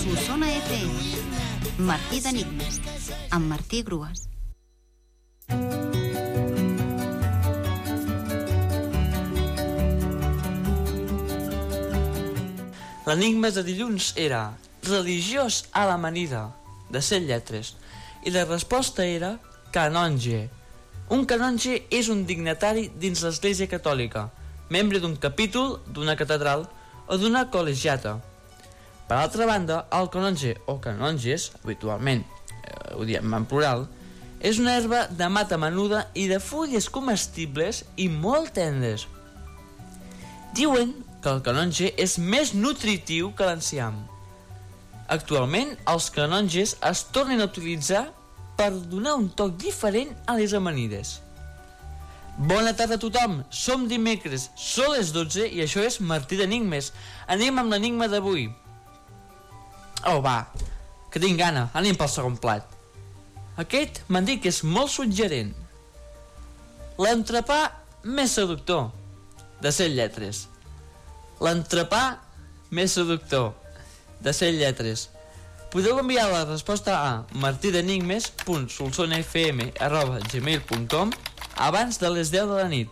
Solsona FM. Martí d'Enigmes, amb Martí Grues. L'enigma de dilluns era religiós a l'amanida, de set lletres, i la resposta era canonge. Un canonge és un dignatari dins l'Església Catòlica, membre d'un capítol, d'una catedral o d'una col·legiata. Per altra banda, el canonge o canonges, habitualment eh, ho diem en plural, és una herba de mata menuda i de fulles comestibles i molt tendres. Diuen que el canonge és més nutritiu que l'enciam. Actualment, els canonges es tornen a utilitzar per donar un toc diferent a les amanides. Bona tarda a tothom, som dimecres, són les 12 i això és Martí d'Enigmes. Anem amb l'enigma d'avui. Oh, va, que tinc gana, anem pel segon plat. Aquest m'han dit que és molt suggerent. L'entrepà més seductor, de set lletres. L'entrepà més seductor, de set lletres. Podeu enviar la resposta a martidenigmes.solsonfm.gmail.com abans de les 10 de la nit.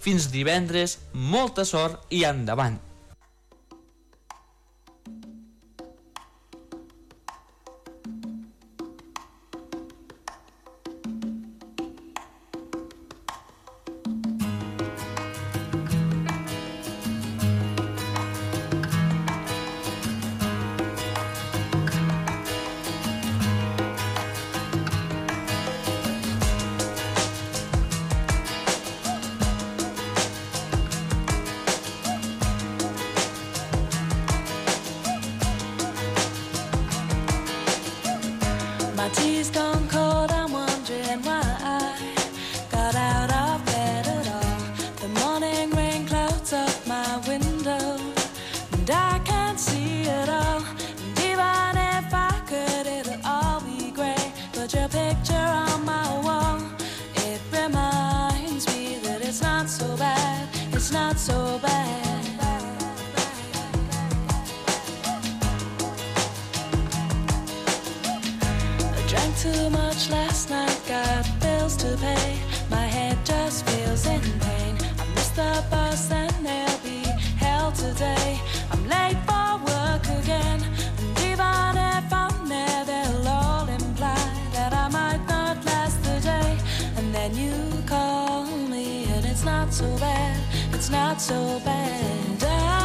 Fins divendres, molta sort i endavant! Tea's gone cold, I'm wondering why I got out of bed at all. The morning rain clouds up my window, and I can't see it all. And even if I could, it'll all be grey. But your picture on my wall, it reminds me that it's not so bad, it's not so drank too much last night, got bills to pay. My head just feels in pain. I missed the bus and there'll be hell today. I'm late for work again, and even if I'm there, they'll all imply that I might not last the day. And then you call me, and it's not so bad, it's not so bad.